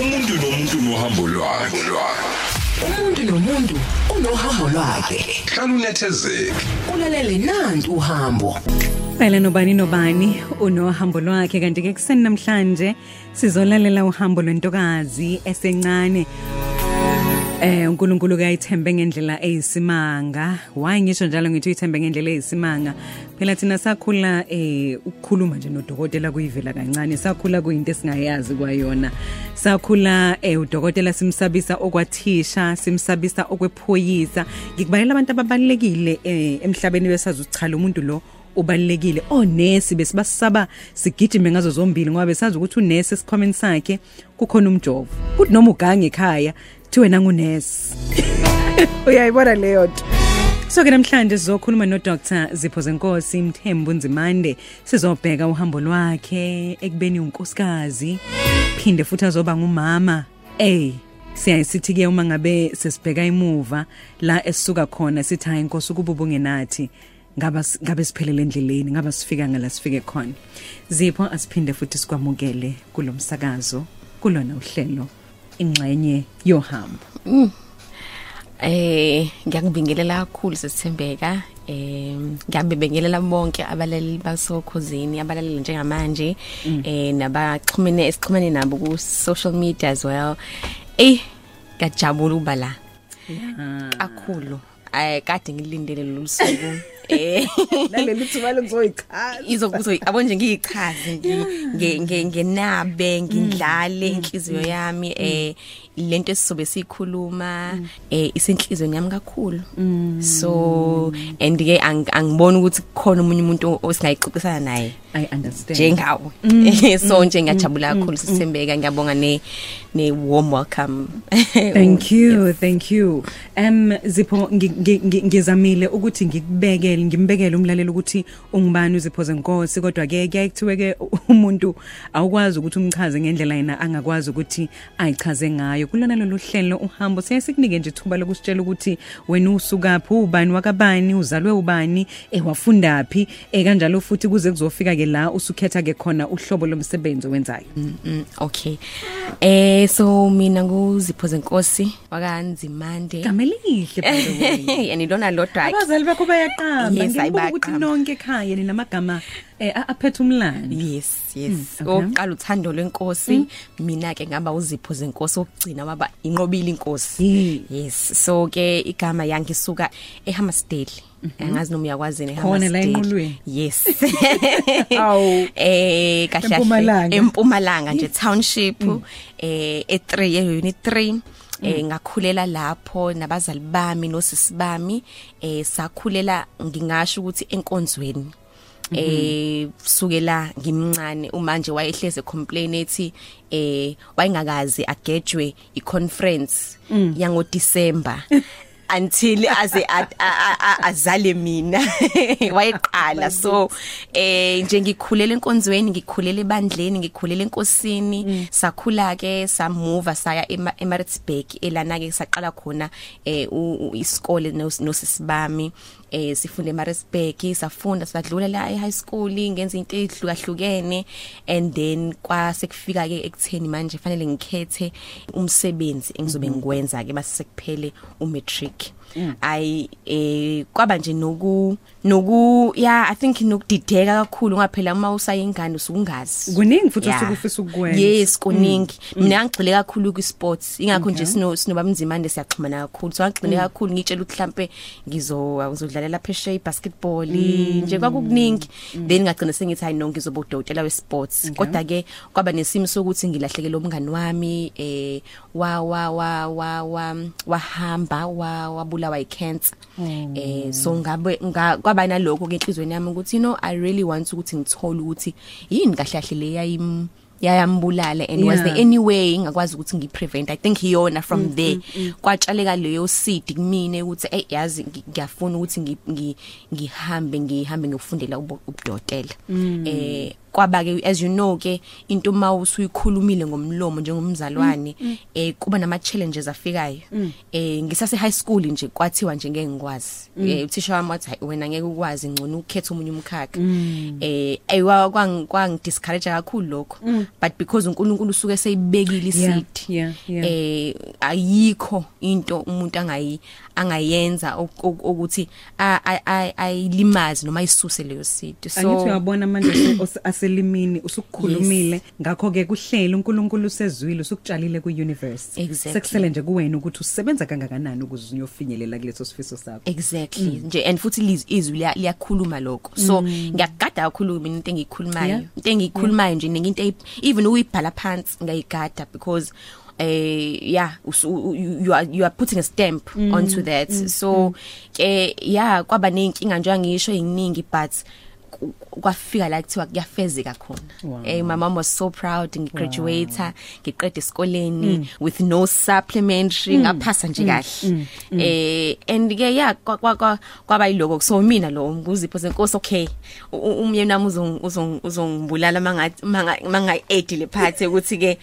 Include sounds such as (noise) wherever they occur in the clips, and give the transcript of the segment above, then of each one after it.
umuntu nomuntu nohambo lwakhe. Umuntu nomuntu unohambo lwakhe. Hlala unethezeke. Ulalele nanti uhambo. Phela nobani nobani unohambo lwakhe kanti ke kuseni namhlanje sizolalela uhambo lwentokazi esencane. Eh uNkulunkulu kayithembe ngendlela eyisimanga. Why ngisho njalo ngithi uyithembe ngendlela eyisimanga? Phela thina sakhula eh ukukhuluma nje nodokotela kuyivela kancane. Sakhula kuyinto esingayazi kwayona. Sakhula eh udokotela simsabisa okwathisha, simsabisa okwephoyisa. Ngikubalela abantu ababalekile eh emhlabeni besazi ukuthi cha lo muntu lo ubalekile onesi besibasaba sigijime ngazo zombili ngoba besazi ukuthi unesi esikhwameni sakhe kukhona umjovo uthi noma ugange ekhaya thi wena ngunesi. (laughs) Uyayibona leyo nto? So ke namhlanje sizokhuluma no Dr Zipho Zenkosi Mthembu Nzimande. Sizobheka uhambo lwakhe ekubeni unkosikazi. Phinde futhi azoba ngumama. Eh siyayisithi ke uma ngabe sesibheka imuva la esisuka khona sithi hayi inkosi ukuba ubungenathi ngaba ngabe siphelele endleleni? Ngaba sifika ngala sifike khona? Zipho asiphinde futhi sikwamukele kulomsakazo kulona uhlelo. Ingxenye yohambo? Eh ngiyakubingelela kakhulu sesithembeka. Eh ngiyabingelela bonke abalali basokhosini abalaleli njengamanje eh nabaxhumene esixhumene nabo ku social media as well. Eh ngajabula ukuba la. Kakhulu. Eh kade ngilindele lolu suku. Eh naleli thuba lokuzoyichaza izokuzo yabo nje ngiyichaze nge nge ngenabe ngindlale inhliziyo yami eh lento esizobe sikhuluma eh isenhlizweni yami kakhulu. So and ke angibona ukuthi kukhona umunye umuntu osingayixoxisana naye. I understand. Njengawe. (laughs) So nje ngiyajabula kakhulu sisembeka ngiyabonga ne ne warm welcome. (laughs) Thank you thank you. Um zipho ngi- ngi- ngi- ngizamile ukuthi ngikubekele ngimbekele umlaleli ukuthi ungibani uzipho zenkosi kodwa ke kuyayithiwe ke umuntu awukwazi ukuthi umchaze ngendlela yena angakwazi ukuthi ayichaze ngayo kulona lolu hlelo uhambo siyasikunike nje ithuba lokusitshela ukuthi wena usukaphi ubani wakabani uzalwe ubani ewafundaphi eh kanjalo futhi kuze kuzofika ke la usukhetha ke khona uhlobo lomsebenzi owenzayo Mm, okay. Eh so mina nguzipho zenkosi wakanzimande. igama elihle by the way (laughs) Yani lona lodwa ke. abazali bakho bayaqamba Yes, ngibuka ukuthi bayaqamba. nonke ekhaya ninamagama eh a- aphethe umlando Yes, yes. Mm, okay. Oqala uthando lwenkosi, mina ke ngaba uzipho zenkosi okugcina waba inqobile inkosi. Yes. Yes. So ke igama yangisuka eHammersdale. Angazi noma uyakwazi Mhm. Khona la eHammersdale. enqolweni? Yes. (laughs) Awu. (laughs) Eh kahle Empumalanga. kahle. Empumalanga nje township eh e3 ye unit 3 eh ngakhulela lapho nabazali bami nosisi bami eh sakhulela ngingasho ukuthi enkonzweni. Eh sukela ngimncane umanje wayehleze complain ethi eh wayengakazi agejwe iconference yango December (laughs) until aze a- a- a- azale mina. (laughs) Wayeqala. So eh nje ngikhulela enkonzweni ngikhulela ebandleni ngikhulela enkosini. Sakhula ke samove saya ema- eMaritzburg elana ke saqala khona eh u- u- isikole nos- nosisibami eh sifunda eMaritzburg safunda sadlula la e-high school ngenza into ezihlukahlukene and then kwasekufika ke ekutheni manje fanele ngikhethe umsebenzi engizobe ngikwenza ke base sekuphele umatric. Ay eh kwaba nje noku noku yeah i think nokudideka kakhulu ngaphela uma usayingane usungazi kuningi futhi Yeah. osuke ufisa ukukwenza. Yes kuningi. Mina ngigxile kakhulu ku sports ingakho nje sino sinoba mzimande siyaxhumana kakhulu. So ngigxile kakhulu ngitshela ukuthi mhlambe ngizo ngizodlalela phesheya basketball nje kwakukuningi. Then ngagcina sengithi hayi no ngizoba udokotela we sports kodwa ke kwaba nesimo sokuthi ngilahlekele umngani wami eh wa wa wa wa wa wahamba wa wabulawa i cancer eh so ngabe nga- kwaba nalokho ke enhlizweni yami ukuthi you know i really want ukuthi ngithole ukuthi yini kahle kahle le yayim yayambulala and was Yeah. there any way ngakwazi ukuthi ngiprevent? I think iyona from mm, there. kwatshaleka leyo seed kumina ukuthi hey yazi ngi- ngiyafuna ukuthi ngi- ngi- ngihambe ngihambe ngiyofundela ubu- ubudokotela. Eh kwaba ke as you know ke into mawusuyikhulumile ngomlomo njengomzalwane eh kuba nama challenges afikayo. Eh ngisase high school nje kwathiwa nje ngeke ngikwazi. Eh uthisha wami wathi "Hayi, wena ngeke ukwazi ngcono ukhetha umunye umkhakha. Eh ayiwa kwang kwang discourage kakhulu lokho. But because uNkulunkulu usuke seyibekile Yeah, iseed yeah, yeah. eh ayikho into umuntu angayi angayenza ok- ok- ukuthi a- a- a- ayilimazi noma isuse leyo seed Angithi so uyabona manje se- os- aselimini usukukhulumile ngakho ke kuhlelo uNkulunkulu usezwile usukutshalile ku-universe. Exactly. sekusele nje kuwena ukuthi usebenza kangakanani ukuze uyofinyelela kuleso sifiso sakho. Exactly. Nje and futhi liz- izwi liya- liyakhuluma lokho. So ngiyagada kakhulu mina into engiyikhulumayo. Yeah. into engiyikhulumayo nje into eyi- even uyibhala phansi ngiyigada because eh yeah usu- u- you you are you are putting a stamp onto that. So ke yeah kwaba nenkinga nje angisho eziningi but ku- kwafika la kuthiwa kuyafezeka khona. Wow. eh my mom was so proud ngigraduate ngiqeda esikoleni with no supplementary ngaphasa nje kahle. Eh and ke yeah kwa- kwa- kwa- kwaba yiloko. So mina lo nguzipho senkosi okay u- u- umyeni wami uzong- uzong- uzongibulala mangathi manga edile phathe ukuthi ke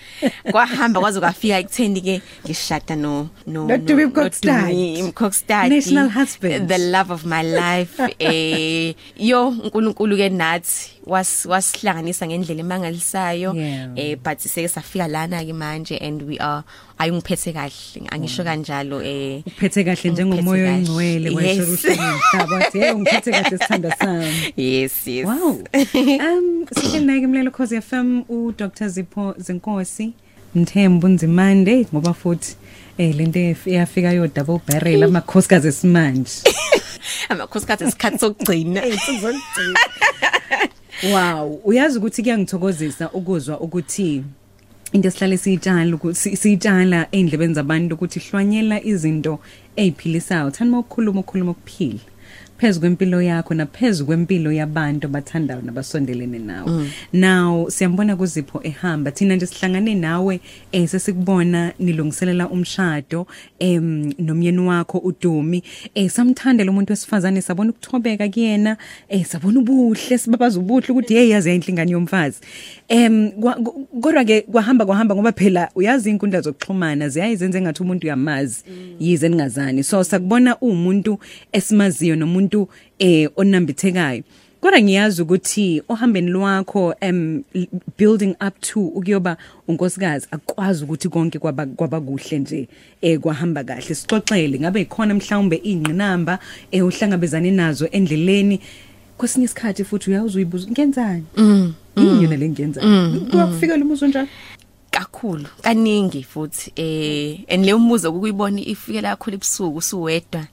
kwahamba kwaze kwafika ekutheni ke ngishada no no No Dumi Mkokstad. Mkokstad National husband. the love of my life. (laughs) Eh yo uNkulunkulu ke nathi was wasihlanganisa ngendlela emangalisayo Yeah. eh but sike safika lana ke manje and we are ayungiphethe kahle angisho kanjalo eh uphethe kahle njengomoya Ungiphethe oyingcwele kahle. wayesho Yes. uhlelo nomhlaba wathi hey ungiphethe kahle sithanda sami yes yes Wow. (laughs) Um sihleli naye kumlelo Khosi FM u Dr Zipho Zenkosi Mthembu Nzimande ngoba futhi eh lento iyafika yo double barrel amakhosikazi esimanje. amakhosikazi esikhathi sokugcina Wow, uyazi ukuthi kuyangithokozisa ukuzwa ukuthi into esihlale siyitshala ukuthi siyitshala endlebeni zabantu ukuthi hlwanyela izinto eziphilisayo. Thanda ukukhuluma ukukhuluma ukuphila. Phezu kwempilo yakho naphezu kwempilo yabantu abathandayo nabasondelene nawe. Now siyambona kuzipho ehamba. Thina nje sihlangane nawe eh sesikubona nilungiselela umshado em nomyeni wakho udumi. Eh samthanda lo muntu wesifazane sabona ukuthobeka kuyena eh sabona ubuhle sibabaza ubuhle ukuthi hey yazi inhlingani yomfazi. Em kwa- ku- kodwa ke kwahamba kwahamba ngoba phela uyazi inkundla zokuxhumana ziyayizenza engathi umuntu uyamazi yize ningazani. So sakubona umuntu esimaziyo nomuntu eh onambithekayo. Kodwa ngiyazi ukuthi ohambeni lwakho um building up to ukuyoba unkosikazi akwazi ukuthi konke kwaba kwaba kuhle nje eh kwahamba kahle. Sixoxele ngabe ikhona mhlawumbe ingqinamba eh uhlangabezane nazo endleleni. Kwesinye isikhathi futhi uyazi uyibuza ngenzani yini le ngenzani kuyakufika lo muzo njalo kakhulu kaningi futhi eh and leyo muzo ukuyibona ifikela kakhulu ebusuku usuwedwa.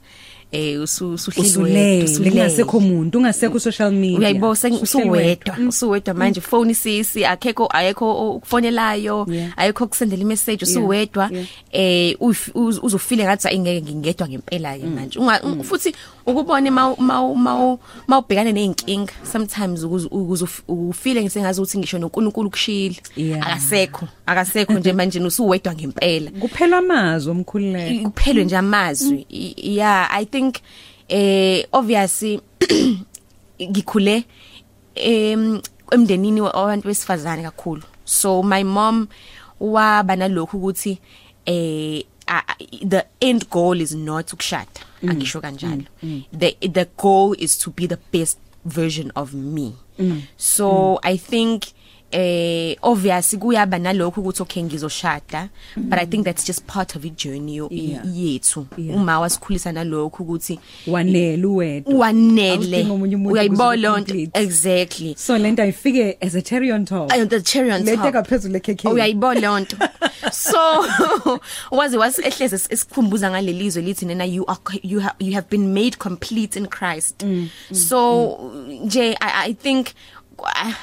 Eh usu usuhleli usulele kungasekho umuntu ungasekho social media. Uyayibo Usuhleli usuwedwa Mm. usuwedwa manje. Phone sisi akekho ayekho ukufonelayo Yeah. ayekho kusendela imessage Yeah, usuwedwa yeah. eh uf- uz- uzofile ngathi ingeke ngingedwa ngempela ke manje. Unga- futhi ukubone maw maw maw mawubhekane nezinkinga sometimes ukuze ukuze uf- ufile ngisengazi ukuthi ngisho noNkulunkulu kushila Yeah. akasekho akasekho nje manje usuwedwa ngempela. Kuphela amazwi omkhululeko. Kuphelwe nje amazwi. Yeah i think eh obviously (clears throat) ngikhule em emndenini wabantu besifazane kakhulu. So my mom waba nalokho ukuthi eh the end goal is not ukushada angisho kanjalo. The the goal is to be the best version of me. So i think eh obviously kuyaba nalokho ukuthi okay ngizoshada but i think that's just part of the journey yethu. Uma wasikhulisa nalokho ukuthi wanele uwedwa. Wanele. Uyayibona exactly. So lento ayifike as a cherry on top. Ayo the cherry on lethe top. ngaphezulu ekhekhe uyayibona lonto (laughs) so wazi wasihleze esikhumbuza ngalelizwe lithi nena you are you have you have been made complete in Christ. So nje i, I think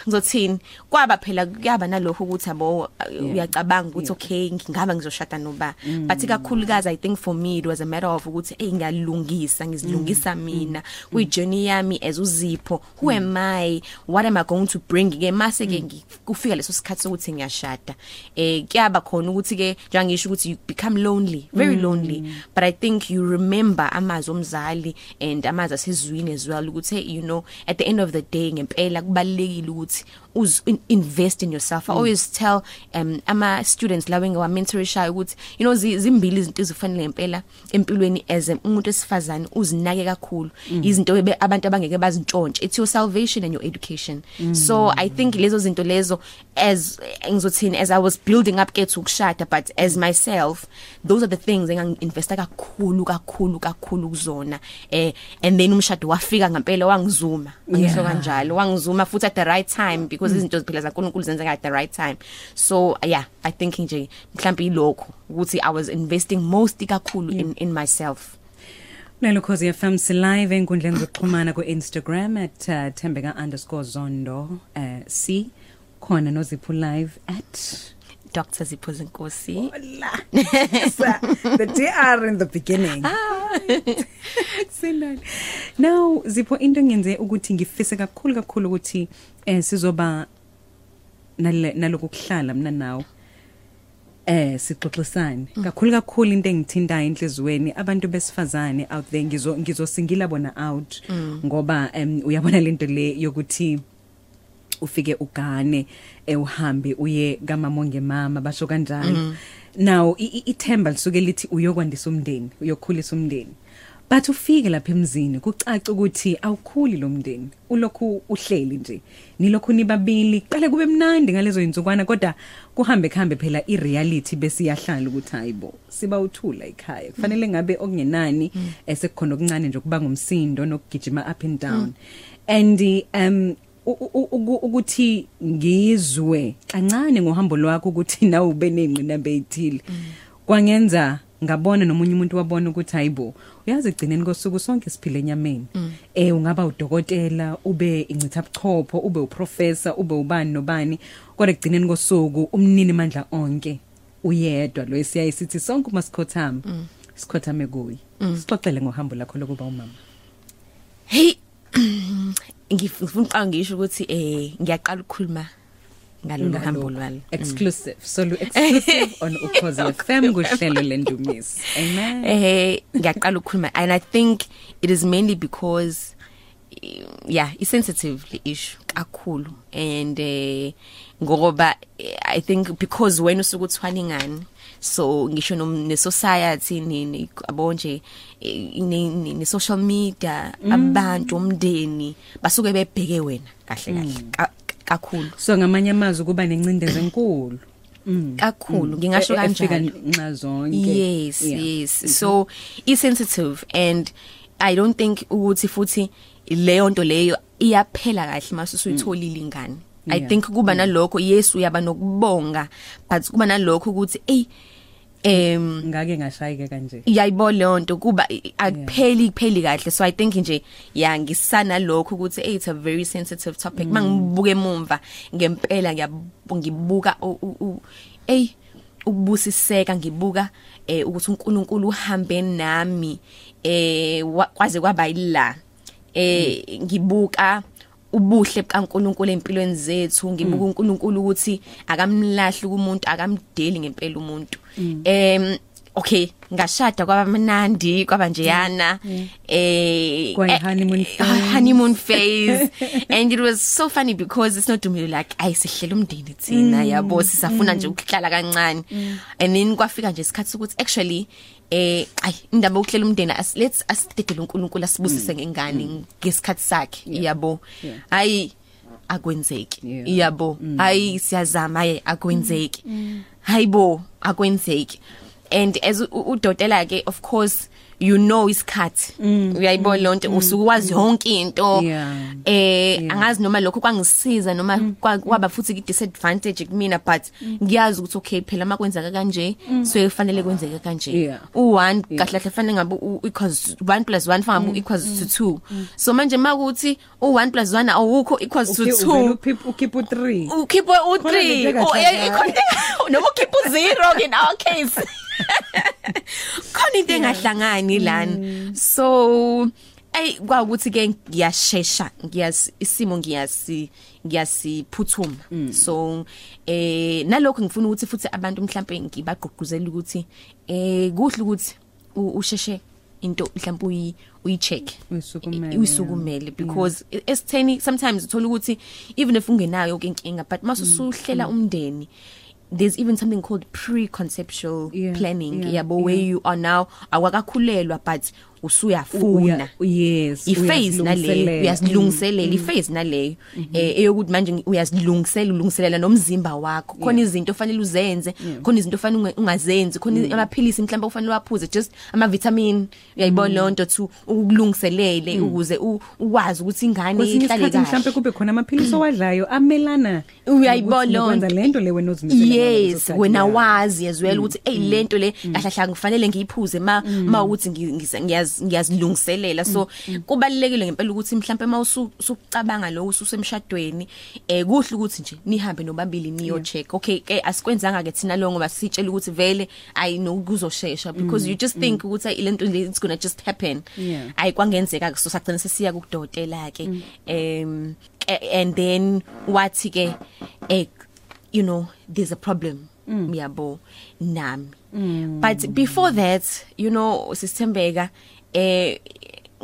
ngizothini? Kwaba phela kuyaba nalokho ukuthi abo uyacabanga ukuthi okay ngingaba ngizoshada noba. But kakhulukazi i think for me it was a matter of ukuthi hey ngiyalungisa ngizilungisa mina. Kwi journey yami as uzipho who am i? What am i going to bring? Ke mase ke ngi- kufika leso sikhathi sokuthi ngiyashada. Eh kuyaba khona ukuthi ke njengisho ukuthi you become lonely very lonely. But i think you remember amazwi omzali and amazwi asezwini as well ukuthi hey, you know at the end of the day ngempela kubalekile ukuthi uz in, invest in yourself. I always tell um ama students lawe ngiwa mentorisha ukuthi you know zi- zimbili izinto ezifanele ngempela empilweni as umuntu esifazane uzinake kakhulu. Izinto ebe- abantu abangeke bazintshontshe. It's your salvation and your education. So i think lezo zinto lezo as ngizothini as i was building up ke to ukushada but as myself those are the things enganginvesta kakhulu kakhulu kakhulu kuzona. Eh and then umshado wafika ngempela wangizuma. Ngisho Yeah. kanjalo. Wangizuma futhi at the right time because izinto ziphila zaNkulunkulu zenzeka at the right time. So yeah i think nje mhlawumbe ilokho ukuthi i was investing most kakhulu in in myself. Lelo Khosi FM si live enkundleni zokuxhumana ku Instagram at uh, @tembeka_zondo uh, c. Khona noziphu live at? Dr Zipho Nkosi the DR in the beginning. (laughs) Sinani. Now Zipho into ngenze ukuthi ngifise kakhulu kakhulu ukuthi eh sizoba nale nalokuhlala mina nawe eh sixoxisane. Kakhulu kakhulu into engithintayo enhlizweni abantu besifazane out there ngizo ngizosingila bona out. Ngoba em uyabona lento le yokuthi ufike ugane eh, uhambe uye kamamonge mama basho kanjalo. Now i- i- ithemba lisuke lithi uyokwandisa umndeni uyokhulisa umndeni. But ufike lapha emzini kucaca ukuthi awukhuli lo mndeni. Ulokhu uhleli nje. Nilokhu nibabili. Qale kube mnandi ngalezo insukwana kodwa kuhambe kuhambe phela ireality besiyahlala ukuthi hayibo siba uthula ekhaya. Kufanele ngabe okungenani esekukhona okuncane nje kuba ngumsindo nokugijima up and down. And um u- u- u- ukuthi ngizwe kancane ngohambo lwakho ukuthi (laughs) nawe ube nenqinamba ezithile kwangenza ngabona nomunye umuntu wabona ukuthi hayibo uyazi egcineni kosuku sonke siphile enyameni. Eh ungaba udokotela ube incitha buchopho ube uprofessor ube ubani nobani. Kodwa egcineni kosuku umnini mandla onke uyedwa lo esiyayi sithi sonke uma sikhothama sikhothame kuyi sixoxele ngohambo lakho lokuba umama. Hey (clears throat) ngifuna uqanga ngisho ukuthi eh ngiyaqala ukukhuluma ngalolu hambo lwalo exclusive. Solo (laughs) exclusive on ukhozi FM kuhlelo lendumiso. Amen. Eh ngiyaqala ukukhuluma and i think it is mainly because eh, yeah i sensitive le issue kakhulu. And eh ngoba eh, i think because wena usuku uthwala ingane so ngisho nom- ne society ni ni- yabo nje eh, ne ne- ne social media abantu umndeni basuke bebheke wena kahle kahle. Ka- kakhulu. So ngamanye amazwi kuba nencindezelo enkulu. Mm. Kakhulu. Ngingasho E- efika kanjalo. nxa zonke. Yes Yeah. yes. So i sensitive and i don't think ukuthi futhi leyo nto leyo iyaphela kahle mase usuyitholile ingane i think kuba nalokho yes uyaba nokubonga but kuba nalokho ukuthi ey em ngake ngashayike kanje. Iyayibona leyo nto kuba i- akupheli kupheli kahle. So i think nje ya ngisana lokho ukuthi hey, it's a very sensitive topic. Mangibuke emumva ngempela ngiyab- ngibuka u- u- u- ey ukubusiseka ngibuka eh ukuthi uNkulunkulu uhambe nami eh wa- kwaze kwaba yila eh ngibuka ubuhle kaNkuluNkulu empilweni zethu. Ngibuka uNkulunkulu ukuthi akamlahli kumuntu akamdeli ngempela umuntu. Em okay ngashada kwabamnandi kwabanjeyana eh Kwayi eh, honeymoon (laughs) eh, phase. honeymoon phase. (laughs) And it was so funny because it's not dumile like ayisihlela umndeni thina yabo sisafuna nje ukuhlala kancane. And then kwafika nje isikhathi sokuthi actually eh ay indaba yokuhlela umndeni let's asidedele uNkulunkulu asibusise ngengane ngesikhathi sakhe yabo. Hayi akwenzeki yabo. Hayi siyazama hayi akwenzeki. Hayibo akwenzeki. And as u- udokotela ke of course you know isikhathi. Uyayibona lonto usuke wazi yonke into. Yeah. eh Yeah. angazi noma lokho kwangisiza noma kwa- kwaba futhi ki disadvantage kumina but ngiyazi ukuthi okay phela makwenzeka kanje so kufanele kwenzeke kanje. Yeah. u1 kahle kahle fanele ngabe u- equals 1 plus 1 fanele ngabe equals to 2 so manje makuthi u1 plus 1 awukho equals to 2 ukhipha u3 ukhiphe u3 Khona into engahlangani. (laughs) noma ukhiphe u0 in our case. Khona into engahlangani lana so ay kwaukuthi ke ngiyashesha ngiyas isimo ngiyasi ngiyasiphuthuma. So eh nalokho ngifuna ukuthi futhi abantu mhlambe ngibagqugquzela ukuthi eh kuhle ukuthi usheshe into mhlawumbe uyi uyicheck. Uyisukumele, because esitheni sometimes uthola ukuthi even if ungenayo inkinga but Mm, mase usuhlela umndeni there's even something called pre-conceptual Yeah, planning yeah, yabo where yeah. you are now awakakhulelwa but usuyafuna. Uya- yes iphase naleyo uyazilungiselela. uyazilungiselela iphase naleyo eh eyokuthi manje uyazilungisela ulungiselela nomzimba wakho. Khona izinto ofanele uzenze khona izinto ofanele unge- ungazenzi khona amaphilisi mhlawumbe ofanele waphuze just ama vitamin uyayibona lonto to ukulungiselele ukuze u- ukwazi ukuthi ingane kwesinye ihlale isikhathi mhlawumbe kahle kube khona amaphilisi owadlayo amelana (clears throat) Uyayibona nokuthi lonto. nokwenza lento le wena ozimisele ngayo ngaleso yes sikhathi. wena Yeah. wazi as well ukuthi hey lento le kahle kahle kufanele ngiyiphuze ma ma ukuthi ngi- ngisa- ngiyaz- ngiyazilungiselela. So kubalekile ngempela ukuthi mhlawumbe mawusu sucabanga lo ususemshadweni eh kuhle ukuthi nje nihambe nobabili niyo check okay ke asikwenzanga ke thina lo ngoba sitshela ukuthi vele ayi nokuzoshesha because you just think ukuthi "Ayi, lento le it's going to just happen. Yeah. ayi kwangenzeka so sagcina sesiya kudokotela ke um and then wathi ke eh you know there's a problem. Yabo nami. But before that you know sisithembeka eh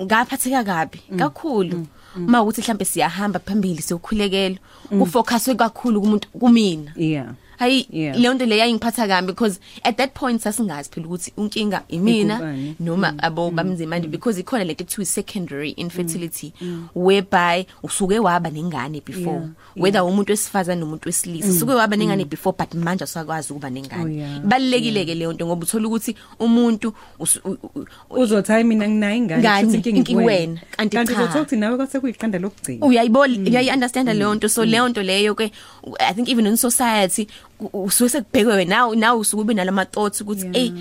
ngaphatheka kabi kakhulu. Mawukuthi mhlambe siyahamba phambili sokukhulekela kufocuswe kakhulu kumuntu kumina. Yeah. Hayi Yeah. leyo nto le yayingiphatha kambi because at that point sasingazi phela ukuthi unkinga imina Ikubani? noma abo bamzimandi because ikhona lento ethiwa secondary infertility whereby usuke waba nengane before. Yeah, whether umuntu wesifazana nomuntu wesilisa usuke waba nengane before but manje usakwazi ukuba Oh, nengane yeah. balekile ke leyo nto ngoba uthola ukuthi umuntu usu- u- u- u- uzothi hayi mina nginayo ingane Ngane, kushuthi inkinga inkinga kuwena. wena, kanti kanti cha. uzothola ukuthi nawe kwase kuyiqanda lokugcina. Uyayibona uyayi-understand leyo nto. So leyo nto leyo ke i think even in society ku- usuke sekubhekwe wena nawe nawe usuke ube nalama thoughts ukuthi ey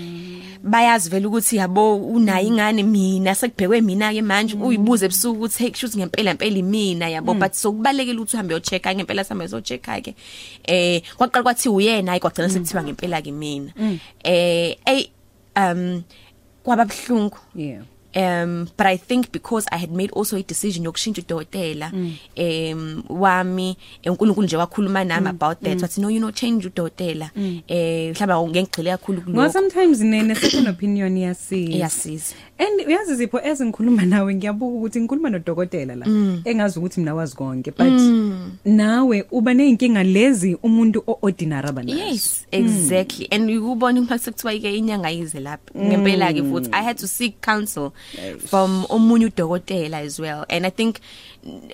bayazi vele ukuthi yabo unayo ingane mina sekubhekwe mina ke manje uyibuze ebusuku ukuthi hey kushuthi ngempela impela imina yabo but sokubalekile ukuthi uhambe uyochecka ngempela sihambe sochecka ke eh kwaqala kwathi uyena hayi kwagcina sekuthiwa ngempela ke mina eh ey um kwababhlungu yeah. Um but i think because i had made also a decision yokushintsha udokotela um wami uNkulunkulu nje wakhuluma nami about that wathi no you know change udokotela. Eh mhlawumbe ngengigxile kakhulu ngoba kuloko sometimes ne ne second opinion iyasiza. Iyasiza. And uyazi zipho ezingikhuluma nawe ngiyabuka ukuthi ngikhuluma nodokotela la engazi ukuthi mina wazi konke but nawe uba neyinkinga lezi umuntu oordinary abanazo yes exactly. And ukubona uma sekuthiwa ke inyanga yize lapha ngempela ke futhi. I had to seek counsel from omunye udokotela as well. And i think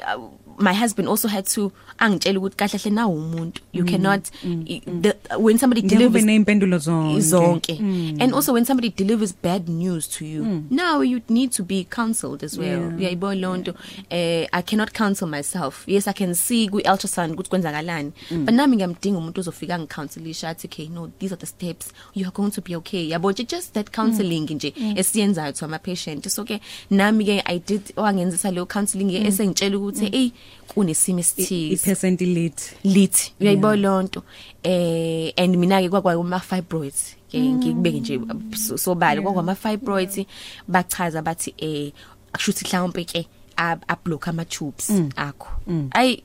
uh, my husband also had to angitshela ukuthi kahle hle nawo umuntu. You cannot i- the, when somebody delivers neyimpendulo zonke. zonke. And also when somebody delivers bad news to you now you need to be counseled as well. Yeah. uyayibona lonto eh i cannot counsel myself. Yes i can see ku ultrasound ukuthi kwenzakalani but nami ngiyamdinga umuntu ozofika ngicounsel athi okay no these are the steps. You are going to be okay. Yabo just that counseling nje esiyenzayo to ama patient so ke nami ke i did wangenzisa leyo counseling esengitshela ukuthi hey kunesimo esithize ipercent elite lithi uyayibona lonto eh and mina ke kwakwa uma fibroids ke ngikubeke nje so- sobala kwakwa ama fibroids bachaza bathi eh akushuthi mhlawumbe ke a block ama tubes akho ay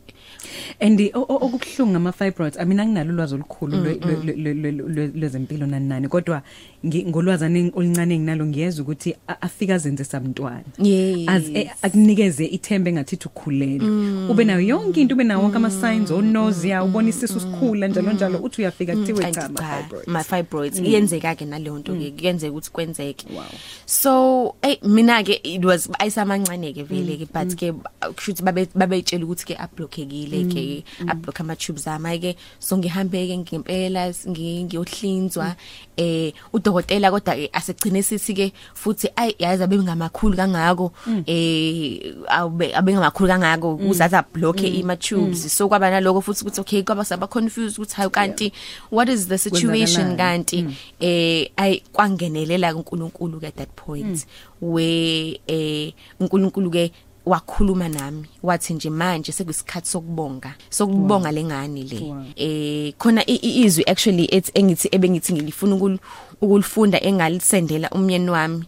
and o- o- okubuhlungu ngama fibroids i mean anginalo ulwazi olukhulu lwe- lwe- lwe- lwe- lwe- lwezempilo nani nani kodwa ngi- ngolwazana oluncane enginalo ngiyeza ukuthi a- afika zenze sabantwana Yes. as eh, akunikeze ithembe engathi ukhulele ube nayo yonke into ube nawo wonke ama signs o nausea ubona isisu sikhula njalo njalo uthi uyafika kuthiwe Kanti cha ama cha, fibroids my fibroids iyenzeka ke naleyo nto ke kuyenzeka ukuthi kwenzeke. Wow. so hey mina ke it was ayisamancane ke vele ke but ke kushuthi babe babeyitshela ukuthi ke ablockekile ke ablock ama tubes ami ke so ngihambe ke ngempela ngi- ngiyohlinzwa eh udokotela kodwa ke asegcine sithi ke futhi ay yazi abe ngamakhulu kangako eh abe abe ngamakhulu kangako uzaza block ima tubes so kwaba naloko futhi ukuthi okay kwaba saba confused ukuthi hayi kanti what is the situation Kwenzakalani? kanti eh ay kwangenelela uNkulunkulu ke at that point. Where eh uNkulunkulu ke wakhuluma nami wathi nje manje sekuyisikhathi sokubonga sokubonga lengane le. Wow. eh khona i- i- izwi actually ethi engithi ebengithi ngilifuna ukul- ukulifunda engalisendela umyeni wami.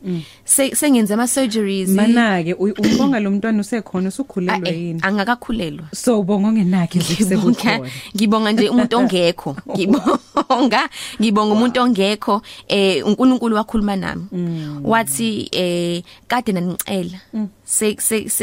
Se- sengenze ama surgeries Mana-ke uy- ubonga lo mntwana usekhona usukhulelwe yini? angakakhulelwa. So ubonga ongenakhe ngibonga sekukhona. ngibonga nje umuntu ongekho. Ngibonga ngibonga umuntu ongekho eh uNkulunkulu wakhuluma nami. Wathi eh kade nanicela se se se se se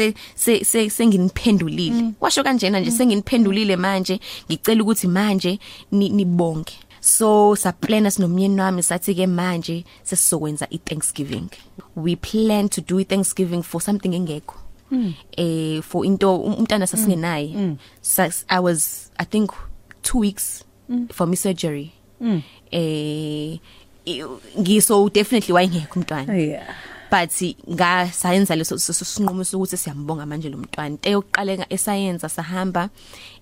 senginiphendulile. Washo kanjena nje senginiphendulile manje ngicela ukuthi manje ni- nibonge so sa plan sinomyeni wami sathi ke manje sesizokwenza iThanksgiving. We plan to do iThanksgiving for something engekho. Eh for into umntana sasingenaye. Sas- i was i think 2 weeks for my surgery. Eh i- ngiso definitely wayengekho umntwana. Yeah. But nga sayenza leso so- so- sinqumo sokuthi siyambonga manje lo mntwana. Into yokuqala enga- esayenza sahamba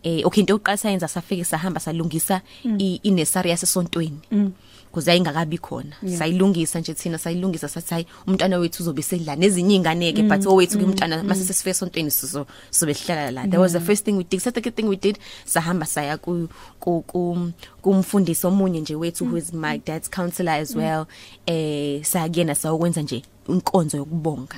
eh okay into yokuqala sayenza safike sahamba salungisa i inesari yasesontweni kuze ayingakabi khona. Sayilungisa nje thina sayilungisa sathi hayi umntwana wethu uzobe sedla nezinye inganeke but owethu ke umntwana mase sesifike esontweni sizo sobe sihlala la. That was the first thing we did. Second thing we did sahamba saya ku ku ku- kumfundisi omunye nje wethu who is my dad's counselor as well eh sayakuyena sayokwenza nje inkonzo yokubonga.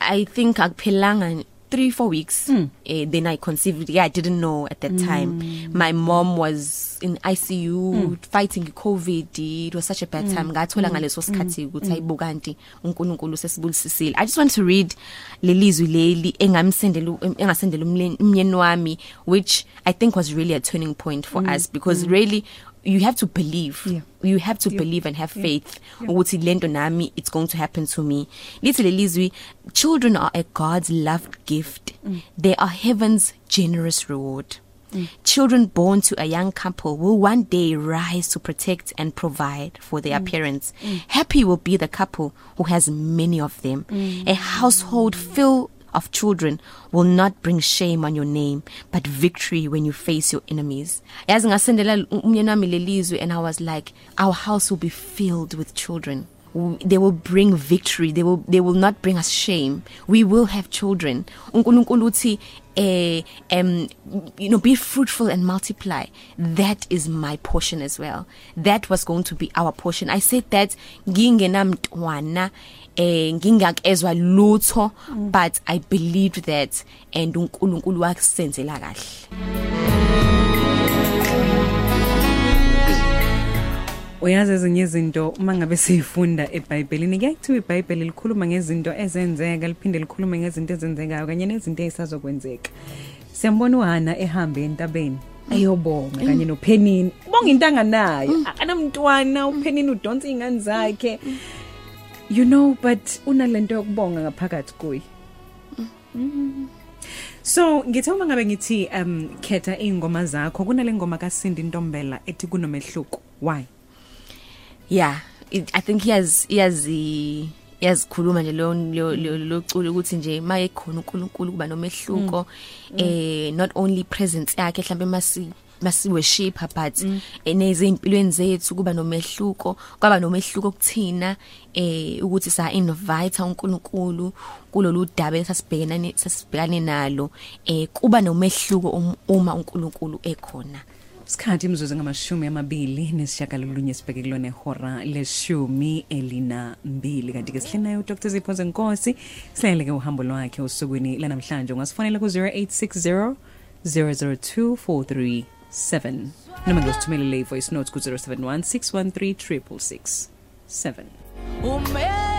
I think akuphelanga 3 4 weeks mm. uh, then i conceived yeah i didn't know at that time. My mom was in ICU mm. fighting covid. It was such a bad time. Ngathola ngaleso sikhathi ukuthi hayibuka kanti uNkulunkulu sesibulisisile i just want to read lelizwi leli engamsendela engasendela umyeni wami which i think was really a turning point for us because really you have to believe. Yeah. you have to believe and have faith ukuthi lento nami it's going to happen to me. Lithi lelizwi children are a god's loved gift. They are heaven's generous reward. Children born to a young couple will one day rise to protect and provide for their parents. Happy will be the couple who has many of them. A household filled of children will not bring shame on your name but victory when you face your enemies. Yazi ngasendela umyeni wami lelizwe and i was like our house will be filled with children. They will bring victory. They will they will not bring us shame. We will have children. uNkulunkulu uthi eh um you know be fruitful and multiply. That is my portion as well. That was going to be our portion. I said that ngingenamntwana eh ngingakezwa lutho but i believed that and uNkulunkulu wakusenzela kahle Uyazi ezinye izinto uma ngabe siyifunda eBhayibhelini kuyakuthiwa iBhayibheli likhuluma ngezinto ezenzeka liphinde likhulume ngezinto ezenzekayo kanye nezinto ezisazokwenzeka. Siyambona uHana ehamba entabeni ayobonga kanye noPhenini. Bonga into anganayo. Akanamntwana uPhenini udonsa ingane zakhe. You know but unalento yokubonga ngaphakathi kuye. So ngithe uma ngabe ngithi um khetha ingoma zakho kunale ngoma kaSindi Ntombela ethi kunomehluko. Why? yeah it, i think he has he has yazikhuluma nje lo lo- lo lo culo ukuthi nje maye khona uNkulunkulu kuba nomehluko eh not only presence yakhe mhlambe masi masi worship but eneze impilweni zethu kuba nomehluko kwaba nomehluko kuthina eh ukuthi sa invite uNkulunkulu kulolu daba esasibhekene sasibhekane nalo eh kuba nomehluko um- uma uNkulunkulu ekhona. Sikhathi imzuzu ngamashumi amabili nesishagalolunye sibheke kulona ehora leshumi elina mbili kanti ke sihlinayo Dr Zipho Zenkosi silaleke uhambo lwakhe usukwini lanamhlanje. Ungasifonela ku 0860 002437 noma ngosithumelele ivoice note ku 0716133667 umesekhona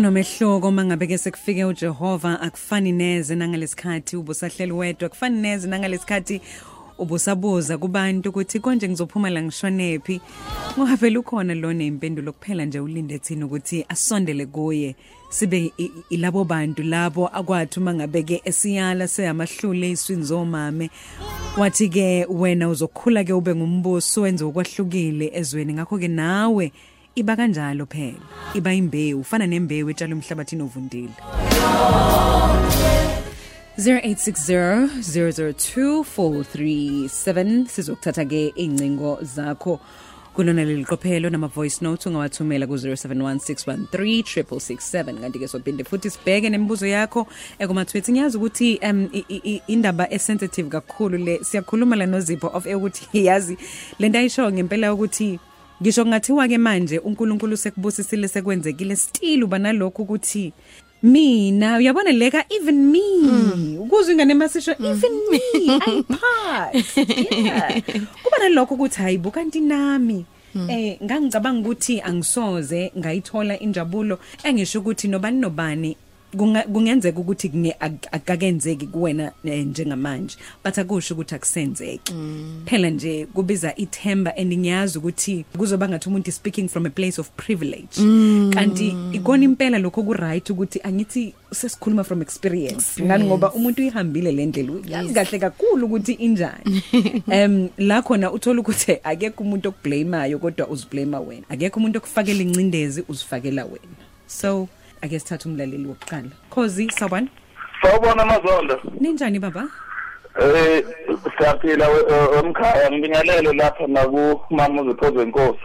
kunomehluko mangabe ke sekufike uJehova akufani neze nangalesikhathi ubusahlela wedwa akufani neze nangalesikhathi ubusabuza kubantu ukuthi konje ngizophuma la ngishonephi ngoba vele ukhona lona impendulo kuphela nje ulinde thina ukuthi asondele kuye sibe i- i- ilabo bantu labo akwathi uma ngabe ke esiyala seyamahlule iswini zomame. Wathi ke wena uzokhula ke ube ngumbuso wenze okwahlukile ezweni. Ngakho ke nawe iba kanjalo phela. Iba imbewu ufana nembewu etshala umhlabathini ovundile. 0860 sizokuthatha ke incingo zakho kulona leli qophelo nama voice notes ungawathumela ku 0716136667 kanti ke sophinde futhi sibheke nemibuzo yakho ekuma tweets ngiyazi ukuthi um i- i- i- indaba esensitive kakhulu le. Siyakhuluma la nozipho of ukuthi (laughs) yazi lento ayisho ngempela ukuthi ngisho ngathiwa ke manje uNkulunkulu sekubusisile sekwenzekile still uba nalokho ukuthi mina uyabona leka? Even me. Ukuzwa ingane masisho even me. I'm (laughs) part yeah. Kuba nalokho ukuthi hayibo kanti nami. Eh ngangicabanga ukuthi angisoze ngayithola injabulo engisho ukuthi nobani nobani kunga- kungenzeka ukuthi kunge- ak- akakenzeki kuwena eh, njengamanje. But akusho ukuthi akusenzeki. Phela nje kubiza ithemba and ngiyazi ukuthi kuzoba ngathi umuntu is speaking from a place of privilege. Kanti ikona impela lokho ku right ukuthi angithi sesikhuluma from experience. Ngani ngoba umuntu uyihambile le ndlela. Uyazi kahle kakhulu ukuthi injani. (laughs) Em la khona uthola ukuthi akekho umuntu okublameayo kodwa uzblame wena. Akekho umuntu okufakela incindezi uzifakela wena. So ake sithathe umlaleli wokuqala khozi sawubona Sawubona Mazondo. ninjani baba Eh siyaphila emkhaya ngibingelele lapha naku mama uziphoze inkosi.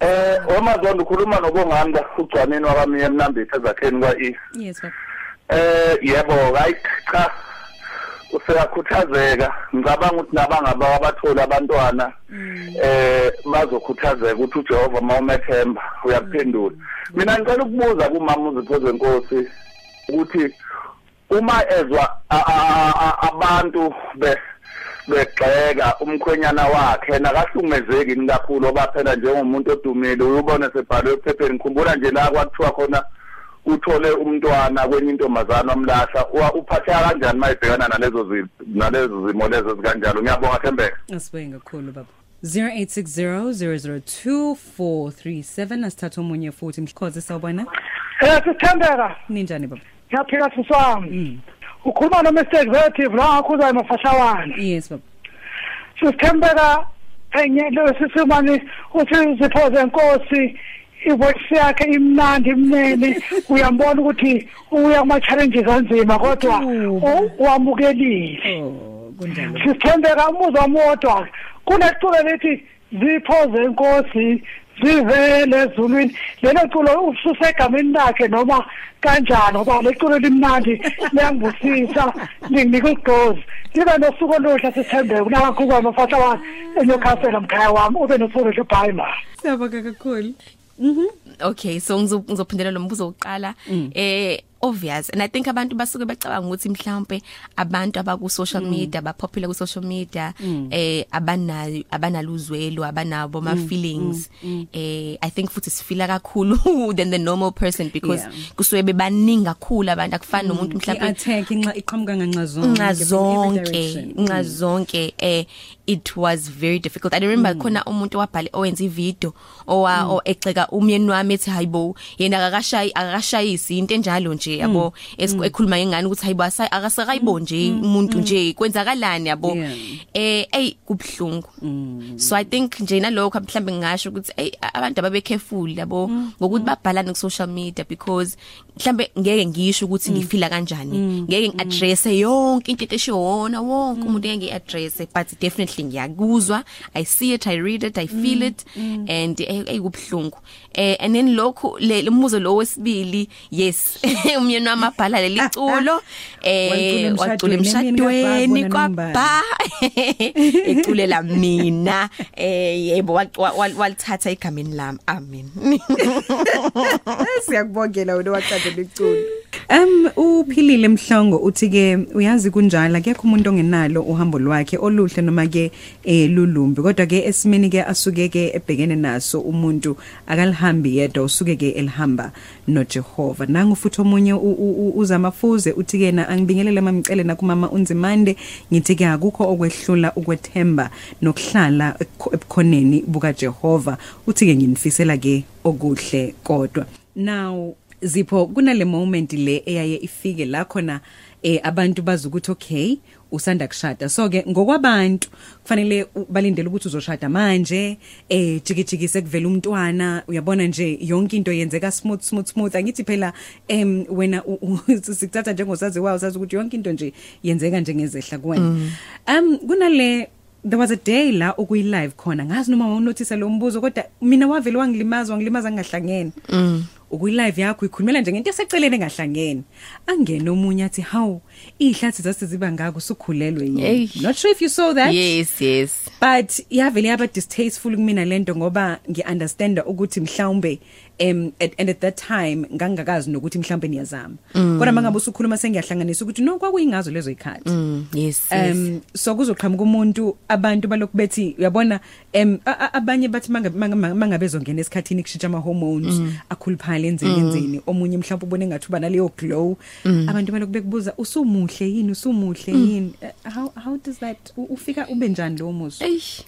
Eh oMazondo ukhuluma nobonganda ugcaneni wakami emnambithe ezakheni kwa E. yes baba Eh yebo hayi cha useyakhuthazeka ngicabanga ukuthi nabangaba abathola abantwana eh bazokhuthazeka ukuthi uJehova mawumethemba uyaphendula mina ngicela ukubuza kumama uziphoze inkosi ukuthi uma ezwa abantu be begxeka umkhwenyana wakhe nakahlukumezeki kakhulu oba phela njengomuntu odumile uyubone sebhalwe ephepheni ngikhumbula nje la kwathiwa khona uthole umntwana kwenye intombazana wamlahla Wa- uphatheka kanjani mayibhekana nalezo zi- nalezo zimo lezo zikanjalo ngiyabonga Thembeka. Asibenge kakhulu baba. 0860002437 asithatha omunye futhi. Mkhozi sawubona? Eh sithembeka. Ninjani baba? Ngiyaphila siswami ukhuluma no Mr. Executive la ngakhuza emafashawana yes baba. Sithembeka enye lo sisimani uthi ziphoze inkosi ivoice yakhe imnandi imnene. Uyambona ukuthi uya kuma challenges anzima kodwa u- wamukelile. Oh kunjalo. Sithembeka umuzwa wamodwa kuneculo lithi ziphoze inkosi zivele ezulwini. Lelo culo ususe egameni lakhe noma kanjani ngoba le culo limnandi liyangibusisa linginika igqozi libe nosuku oluhle sithembeke kunakakhuka amafahla wami eNewcastle mkhaya wami ube nosuku oluhle bye ma siyabonga kakhulu. Okay so ngizo- ngizophindela lo mbuzo oqala eh obvious and i think abantu basuke becabanga ukuthi mhlawumbe abantu abaku social media ba popular ku social media eh abanayo abanaluzwelo abanabo ma feelings eh i think futhi sifila kakhulu (laughs) than the normal person because Yeah. kusuke bebaningi kakhulu abantu akufani nomuntu mhlawumbe i-attack inxa iqhamuka nganxa zonke nxa from every zonke direction. nxa zonke eh it was very difficult. I remember khona umuntu wabhala owenza ivideo owa o exeka umyeni wami ethi hayibo yena akakashayi akakashayisi into enjalo nje yabo esiku- ekhuluma ngengane ukuthi hayibo asa- akasakayibo nje umuntu nje kwenzakalani yabo? Yeah. eh ey kubhlungu so i think nje nalokho mhlambe ngisho ukuthi ey abantu ababe careful yabo ngokuthi babhalane ku social media because mhlambe ngeke ngisho ukuthi ngifila kanjani. Ngeke ngiaddress yonke into eteshona wonke umuntu ngeke ngiaddress but definitely ngiyakuzwa. I see it i read it i feel it and ey kubhlungu. Eh and then lokho le le muzo lo wesibili yes (laughs) umyeni wami abhala leli culo. eh Walicula wacula emshadweni, emshadweni emini kababa, kwaba (laughs) eculela mina. Eh yebo wa- wa- wa- walithatha igameni lami. Amen. (laughs) Siyakubongela wena waqedela iculo Um uphilile mhlongo uthi ke uyazi kunjala akekho umuntu ongenalo uhambo lwakhe oluhle noma ke eh lulumbi. Kodwa ke esimeni ke asuke ke ebhekene naso umuntu akalihambi yedwa usuke ke elihamba noJehova. Nangu futhi omunye uzamafuze uthi ke na angibingelele mamcele nakumama unzimande. Ngithi ke akukho okwehlula ukwethemba nokuhlala ebukhoneni buka Jehova uthi ke nginifisela ke okuhle kodwa. Now zipho kunale moment le eyaye ifike la khona eh abantu baza ukuthi okay usanda kushada. So ke ngokwabantu kufanele balindele ukuthi uzoshada manje eh jikijikise kuvela umntwana. Uyabona nje yonke into yenzeka smooth smooth smooth. Angithi phela em wena (laughs) sikuthatha njengosazi wayo sazi ukuthi yonke into nje yenzeka njengezehla kuwena. Um kunale there was a day la ukuyi live khona. Ngazi noma wawunotice lo mbuzo kodwa mina wavele wangilimaza wangilimaza ngingahlangene. Ukuyi live yakho ikhulumela nje ngento eseceleni engahlangene. Angene omunye athi hawu ihlathi zasiziba ngako sukhulelwe yini? Eish. not sure if you saw that. Yes yes. But yavele yaba distasteful kumina lento ngoba ngiunderstanda ukuthi mhlawumbe um at, and at that time ngangakazi nokuthi mhlawumbe niyazama. Kodwa mangabe usukhuluma sengiyahlanganisa ukuthi no kwakuyingazo lezo ikhathi mm, yes yes. Um so kuzoqhamuka umuntu abantu balokhu bethi uyabona um a- a- abanye bathi mangabe mangabe- mangabe zongena esikhathini kushintsha ama hormones akhuluphale enzeni enzeni omunye mhlawumbe ubone ngathi uba naleyo glow. Abantu balokhu bekubuza usumuhle yini? Usumuhle yini? Uh, how how does that u- ufika ube njani lo muso Eish.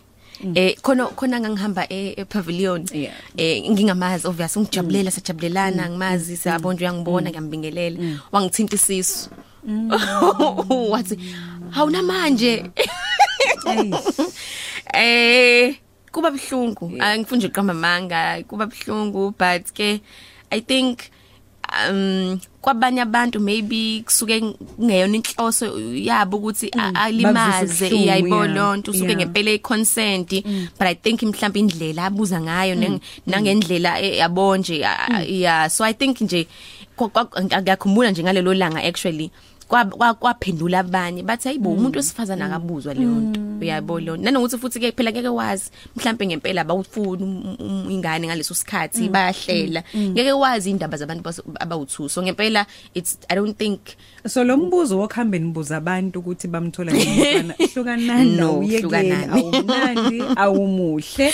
Eh khona khona ngangihamba e e pavilion Yeah. eh ngingamazi obvious ngijabulela sajabulelana ngimazi siyabona uyangibona ngiyambingelela. Wangithinta isisu. (laughs) Wathi hawuna manje (laughs) eh kuba bhlungu angifuni nje uqamba manga kuba bhlungu but ke i think um kwabanye abantu maybe kusuke kungeyona inhloso yabo ukuthi a- alimaze. bubuhlungu, iyayibona yeah, lonto usuke yeah. ngempela econsent but i think mhlawumbe indlela abuza ngayo neng- nangendlela eh, yabo nje a- yeah. So i think nje kwa- kwa- ngiyakhumbula nje ngalelo langa actually kwa- kwa- kwaphendula abanye bathi hayibo umuntu wesifazana akabuzwa leyo nto. Uyayibona leyo nto. nanokuthi futhi ke phela ngeke wazi mhlawumbe ngempela abawufuni um- um- ingane ngaleso sikhathi bayahlela. Ngeke wazi indaba zabantu bas- abawuthu. So ngempela it's i don't think so lo mbuzo wokuhambe nibuza abantu ukuthi bamthola ngomntwana (laughs) hlukanani No, uyekeni hlukanani. awumnandi awumuhle.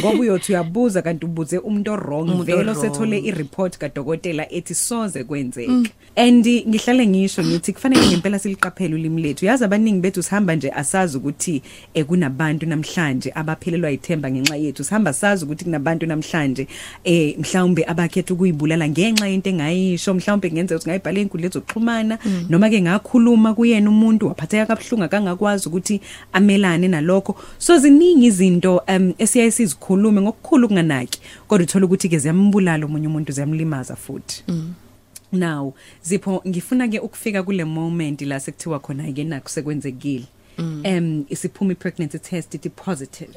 Ngoba uyothi uyabuza kanti ubuze umuntu orong Umuntu vele o-wrong. sethole ireport kadokotela ethi soze kwenzeke. And ngihlale ngisho ngithi kufanele ngempela siliqaphele ulimi lethu. Yazi abaningi bethu sihamba nje asazi ukuthi eh, kunabantu namhlanje abaphelelwa ithemba ngenxa yethu. Sihamba sazi ukuthi kunabantu namhlanje eh mhlawumbe abakhetha ukuyibulala ngenxa yento engayisho mhlawumbe kungenzeka ukuthi ngayibhala einkundleni zokuxhumana noma ke ngakhuluma kuyena umuntu waphatheka kabuhlungu akangakwazi ukuthi amelane nalokho. So ziningi izinto um esiyaye sizikhulume ngokukhulu kunganaki kodwa uthola ukuthi ke ziyambulala umunye umuntu ziyamlimaza futhi. Now zipho ngifuna ke ukufika kule moment la sekuthiwa khona ke nakho sekwenzekile um isiphuma ipregnancy test ithi positive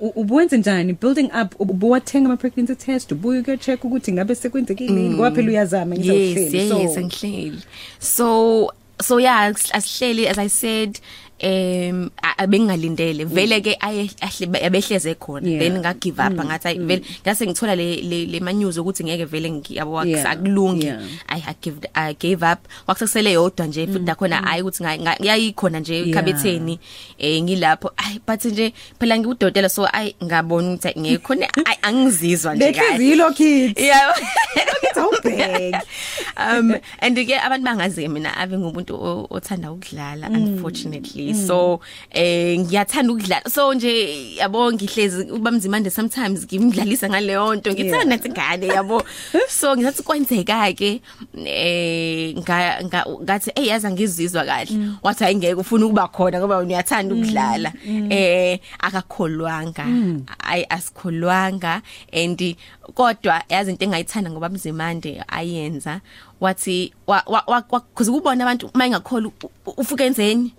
ubuwenze njani? Building up ubuwathenga ama pregnancy test ubuye uke check ukuthi ngabe sekwenzekile yini? Ngoba phela uyazama yes ngizawuhleli yes angihleli. So so yeah as- asihleli as i said em a- abengingalindele vele ke aye ahle yabehleze khona. Yeah. then nga give up ngathi ayi, vele ngase ngithola le le le manyuzo ukuthi ngeke vele ngiyabo Yeah. akulungi. Yeah. i I give i gave up. Wakusele yodwa nje futhi nakhona ayi ukuthi nga- nga- yayikhona nje Yeah. ekhabetheni eh ngilapho. Ay but nje phela ngiwudokotela so ay ngabona ukuthi ngekho ay angizizwa nje kahle. Lehlizilo kids. (laughs) Yeah awubheki (laughs) um and ke abantu bangazi mina ave ngumuntu o- othanda ukudlala unfortunately. So eh ngiyathanda ukudlala. So nje yabo ngihlezi ubamzimande sometimes ngimdlalisa ngaleyo nto. Ngithanda ngane yabo. So ngizathi kwenzeka ke eh nga nga- ngathi hey yaza ngizizwa kahle. Wathi ayingeke ufuna ukuba khona ngoba uyathanda ukudlala. Eh akakholwanga. Ay asikholwanga. And kodwa yazi into engayithanda ngoba mzimande ayenza. Wathi kuze kubona abantu mayingakholwa ufuke enzeni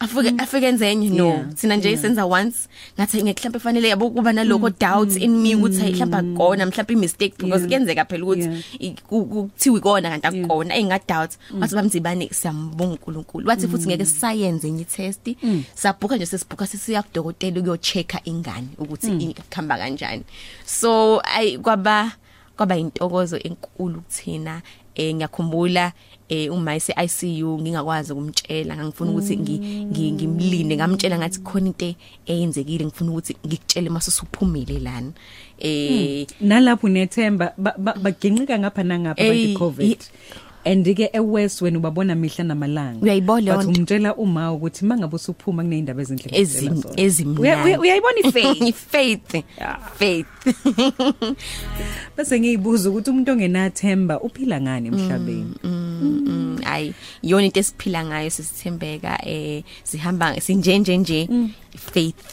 afuke afike enzenye no Yeah, thina nje senza once ngathi ngeke mhlawumbe fanele yabo kuba naloko doubts in me ukuthi hey mhlawumbe akona mhlawumbe i mistake because Yeah. kuyenzeka phela ukuthi Yeah. i- ku- kuthiwa ikona kanti akukona enga doubt wathi bamzibane siyambonga uNkulunkulu. Wathi futhi ngeke science enye test sabhuka nje sesibhuka sisiya kudokotela ukuyochecka ingane ukuthi ikhamba kanjani. So ay kwaba kwaba intokozo enkulu kuthina. Eh ngiyakhumbula eh uma ise ICU ngingakwazi ukumtshela ngangifuna ukuthi ngi- ngi- ngimlinde ngamtshela ngathi khona into eyenzekile ngifuna ukuthi ngikutshele mase usuphumile lana. Eh nalapho nethemba ba- ba- baginqika ngapha nangapha Ey, bathi covid. I- and ke eWest wena ubabona mihla namalanga. Uyayibona leyo But nto. umtshela uma ukuthi mangabe usuphuma kunezindaba ezinhle ezim ngokutshela zona. ezimnandi Uya- uya- uyayibona ifaith? (laughs) Faith faith. (laughs) Bese ngiyibuza ukuthi umuntu ongenathemba uphila ngani emhlabeni? mm ay yona into esiphila ngayo sisithembeka eh sihamba sinjenje nje faith faith.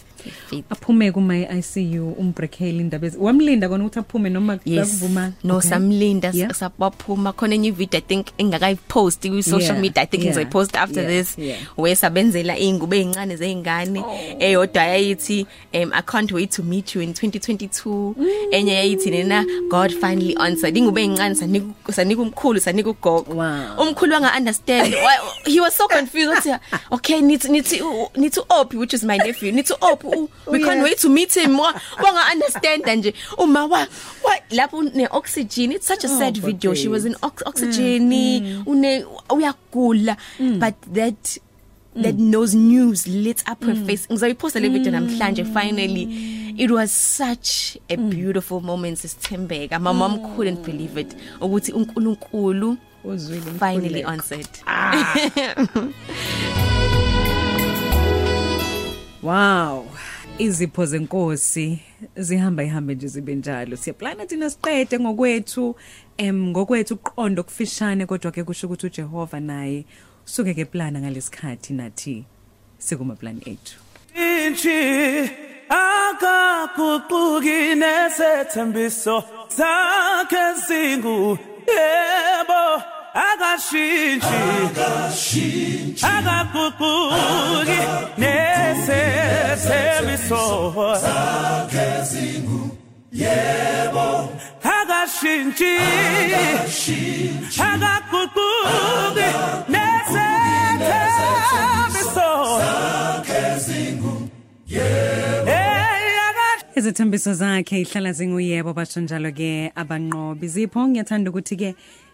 Aphume kuma ICU umbreakheli indaba ezi wamlinda kona ukuthi aphume noma Yes. sakuvuma No Okay. samlinda Yeah. sabaphuma. Khona enye video I think engakayipost ku social Yeah, media I think yeah, ngizoyipost after yeah, this yeah. wesabenzela ingube ezincane zeingane eyodwa yayithi um I can't wait to meet you in 2022 enye yayithi nena God finally answered. Ingube ezincane sanika sanika umkhulu sanika ugogo. Wow. umkhulu wanga understand Why- he was so confused wathi okay need need need to op which is my nephew need to op we can't wait to meet him Wa- (laughs) wanga understand nje. Uma wa wa- lapho ne oxygen it's such a sad Oh, video. She Baptiste. was in ox oxygen une uyagula but that that nose news lit up her face. Ngizoyiposta le video namhlanje finally. It was such a beautiful moment sisithembeka my mom couldn't believe it. Ukuthi uNkulunkulu Uzwile finally umkhuleko. answered (laughs) Wow. Izipho zenkosi zihamba ihambe nje zibe njalo. Siyaplana thina siqede ngokwethu em ngokwethu uqondo kufishane kodwa ke kusho ukuthi uJehova naye usuke ke plana ngalesikhathi nathi sikuma plan ethu. Inchi akaguquki nesethembiso sakhe singu yebo akashintshi akashintshi akaguquki nesethembiso sakhe singu yebo. Akashintshi akashintshi akaguquki nesethembiso Izithembiso zakhe ihlala zinguyebo basho njalo ke abanqobi. Zipho ngiyathanda ukuthi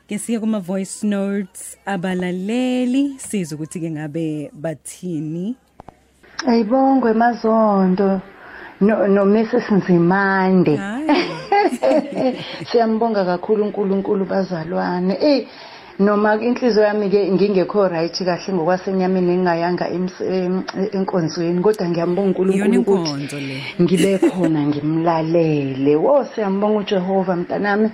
ke ke siye kuma voice notes abalaleli. Siza ukuthi ke ngabe bathini. Ayibongwe mazondo no no Mrs Nzimande. (laughs) Siyambonga kakhulu uNkulunkulu bazalwane. Eh noma inhliziyo yami ke ngingekho right kahle ngokwasenyameni engayanga ems- em- enkonzweni kodwa ngiyambonga iyona uNkulunkulu ukuthi inkonzo le. ngibe khona ngimlalele. Wo siyambonga uJehova mntanami.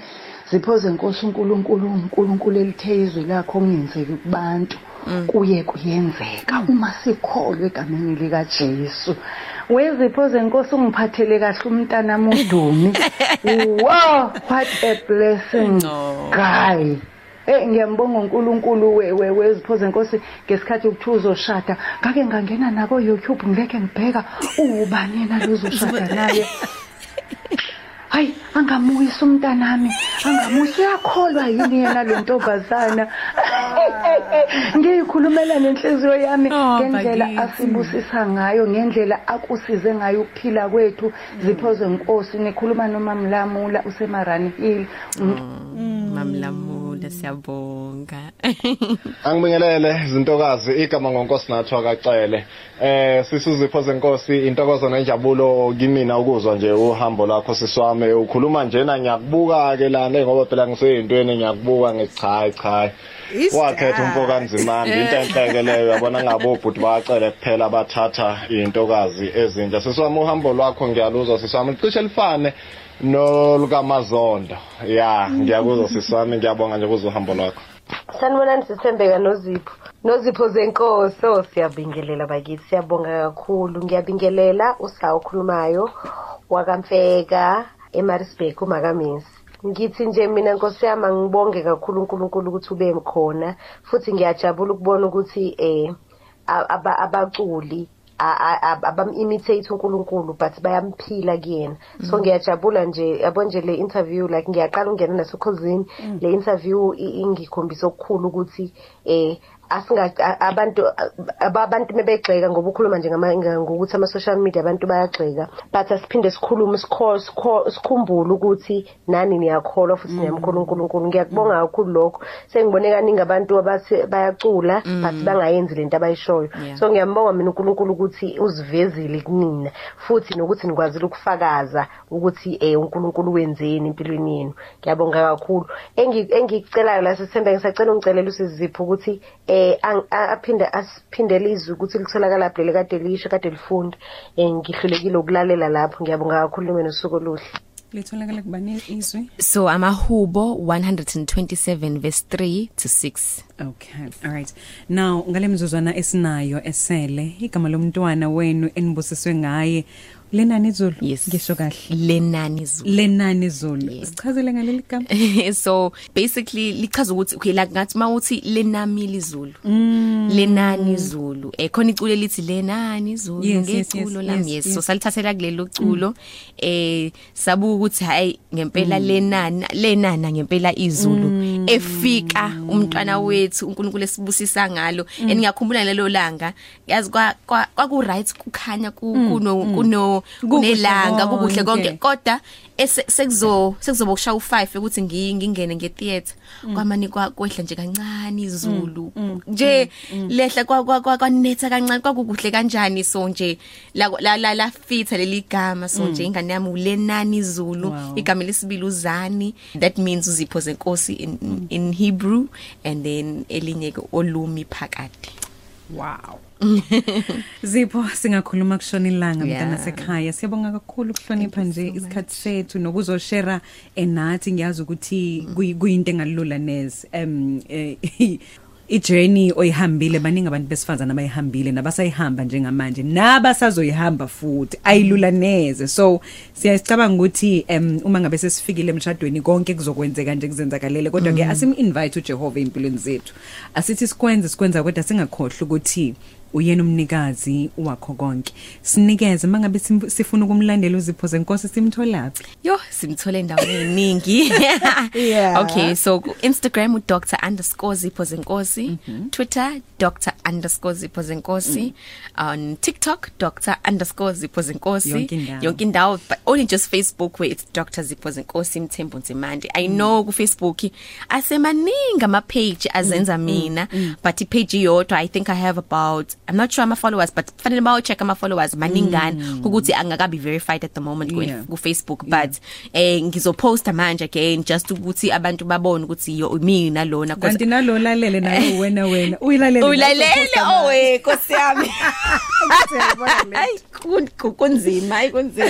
Ziphoze inkosi uNkulunkulu uNkulunkulu elithe izwi lakho kungenzeki kubantu kuye kuyenzeka uma sikholwe egameni lika Jesu weziphoze inkosi ungiphathele kahle umntanami udumi (laughs) wow what a blessing. Guy. Eh ngiyambonga uNkulunkulu wewe weziphoze inkosi ngesikhathi ukuthu uzoshada. Ngake ngangena nako YouTube ngileke ngibheka. Ubani yena lozoshada (laughs) naye? Hayi angamuyisa umntanami angamuyisa uyakholwa yini yena lo ntombazana? Ngiyikhulumela nenhliziyo yami Oh, ngendlela bakithi. asibusisa ngayo ngendlela akusize ngayo ukuphila kwethu. Ziphoze inkosi nikhuluma noma mlamula usemarani hill. Mamlamula. Siyabonga. (laughs) Angibingelele izintokazi igama ngonkosi nathi wakacele. Eh sisuzipho zenkosi intokozo nenjabulo kimina ukuzwa nje uhambo lakho siswami ukhuluma njena ngiyakubuka ke lana ngoba phela ngiseyintweni ngiyakubuka ngichayi chayi. Wakhetha umfoka kanzimanga into enhleke leyo yabona ngabe obhuti bacele kuphela bathatha intokazi ezintsha. Siswami uhambo lwakho ngiyaluzwa siswami cishe lifane. Nolukamazondo ya ngiyakuzwa siswami ngiyabonga nje kuzuhambo lwakho. Sanibonani sithembeka nozipho. Nozipho zenkosi oh siyabingelela bakithi siyabonga kakhulu. Ngiyabingelela usawu okhulumayo wakamfeka emarisburg umakamisi. Ngithi nje mina nkosi yami angibonge kakhulu unkulunkulu ukuthi ube khona futhi ngiyajabula ukubona ukuthi eh aba- abaculi a- a- a- abam-imitate unkulunkulu but bayamphila kuyena. So ngiyajabula nje yabo nje le interview like ngiyaqala ukungena nasekhosini. Le interview ingikhombisa okukhulu ukuthi eh abantu aba- abantu mebegxeka ngoba ukhuluma nje ngama- nga- ngokuthi ama-social media abantu bayagxeka. But asiphinde sikhulume sikho- sikho- sikhumbule ukuthi nani niyakholwa futhi niyamkholwa unkulunkulu ngiyakubonga kakhulu lokho. Sengibone kaningi abantu abathi bayacula but bangayenzi lento abayishoyo. Yeah. so ngiyambonga mina unkulunkulu ukuthi uzivezile kunina futhi nokuthi nikwazile ukufakaza ukuthi eh unkulunkulu wenzeni empilweni yenu. Ngiyabonga kakhulu. Engi- engikucelayo la sithembe ngisacela ungicelela usizipho ukuthi eh ang- a- aphinde asiphindele izwi ukuthi litholakala phela kade lisho kade lifunda eh ngihlulekile ukulalela lapho ngiyabonga kakhulu mina usuku oluhle litholakala kubani izwi so amahubo 127 verse 3 to 6 Okay. All right. Now ngalemzuzwana esinayo esele igama lomntwana wenu enibusiswe ngaye lenani izulu Yes. ngisho kahle. Lenani izulu lenani izulu sichazele ngaleli gama. (laughs) So basically lichaza ukuthi okay like ngathi mawuthi lenamili izulu lenani izulu eh khona icule lithi lenani izulu Yes, yes, ngeculo yes, lami. yes, yes so yes. salithathela kulelo culo. Eh sabuka ukuthi hayi ngempela lenani lenana ngempela izulu. Efika umntwana wethu uNkulunkulu esibusisa ngalo eningakhumbula lelo langa. Yazi kwa kwa- kwaku right kukhanya ku- kuno kuno Kukuhle kunelanga kukuhle konke. konke. Kodwa ese- sekuzo sekuzoba kushaya u5 ukuthi ngi- ngingene ngetheater. Kwamani kwa- kwehla nje kancane izulu nje lehla kwa- kwa- kwa- kwanetha kancane kwakukuhle kanjani so nje? La la la, la fitha leli gama so nje ingane yami ulenani izulu Wow. igama lesibili uzani. That means uzipho zenkosi in, in Hebrew and then elinye ke olumi phakade Wow. (laughs) Zipho singakhuluma kushona ilanga Yeah. mntana sekhaya siyabonga kakhulu ukuhlonipha nje isikhathi sethu nokuzoshare enathi ngiyazi ukuthi kuyi- kuyinto engalula neze um eh, (laughs) ijourney oyihambile baningi abantu besifazana abayihambile nabasayihamba njengamanje nabasazoyihamba futhi ayilula neze so siyacabanga ukuthi um uma ngabe sesifikile emshadweni konke kuzokwenzeka nje kuzenzakalele kodwa ke asim invite uJehova empilweni zethu. Asithi sikwenze sikwenza kodwa singakhohle ukuthi uyena umnikazi wakho konke sinikeze mangabe sim- sifuna ukumlandela uzipho zenkosi simtholaphi Yo, simthole endaweni eningi. Yeah. (laughs) Okay, so ku Instagram uDr underscore Zipho Zenkosi, mm -hmm. Twitter Dr underscore Zipho Zenkosi, mm. on TikTok Dr underscore Zipho Zenkosi. Yonke indawo. Yonke indawo, but only just Facebook where it's Dr Zipho Zenkosi Mthembu Nzimande. I know ku Facebook asemaningi ama page azenza mina, but i page yodwa I think I have about I'm not sure ama followers but fanele bawo check ama followers maningana ukuthi angakabi verified at the moment ku Yeah. ku Facebook but eh ngizoposta manje again just ukuthi abantu babone ukuthi yo mina lona kanti nalo lalele (laughs) nayo wena wena uyilalele ulalele nayo owe nkosi yami Siyabona (laughs) le. Hayi kun- ku- kunzima hayi kunzima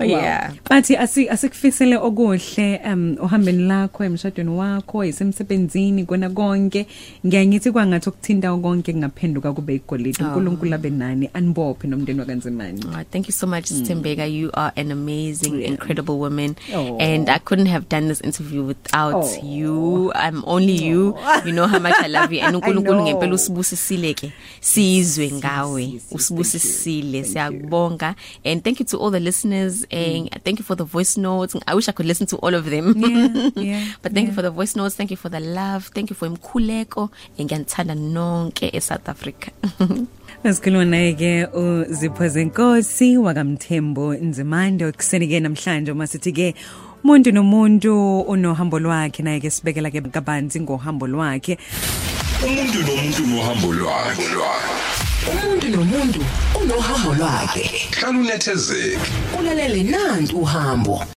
(laughs) yeah bathi asi asikufisele okuhle um uhambeni lakho emshadweni wakho isemsebenzini kona konke ngiyangithi kwangathi ukuthinta konke kungaphenduka kube igolide uNkulunkulu abe nani anibophe nomndeni wakanzimani Oh, thank you so much, mm. Tembega. You are an amazing, yeah. incredible woman. Oh. And I couldn't have done this interview without Oh. you. I'm only you. You know how much I love you. And (laughs) uNkulunkulu know. ngempela usibusisile ke. Sizwe ngawe. si, si, Usibusisile. Siyabonga. And thank you to all the listeners and thank you for the voice notes. I wish I could listen to all of them. Yeah, (laughs) yeah, but thank you for the voice notes. Thank you for the love. Thank you for imkhuleko. Ngiyanthanda nonke eSouth Africa. (laughs) Asikhuluma naye ke uzipho zenkosi wakamthembo Nzimande okuseni ke namhlanje uma sithi ke umuntu nomuntu unohambo lwakhe naye ke sibekela ke kabanzi ngohambo lwakhe umuntu nomuntu nohambo lwakhe umuntu nomuntu unohambo lwakhe. Hlala unethezeke ulalele nantu uhambo.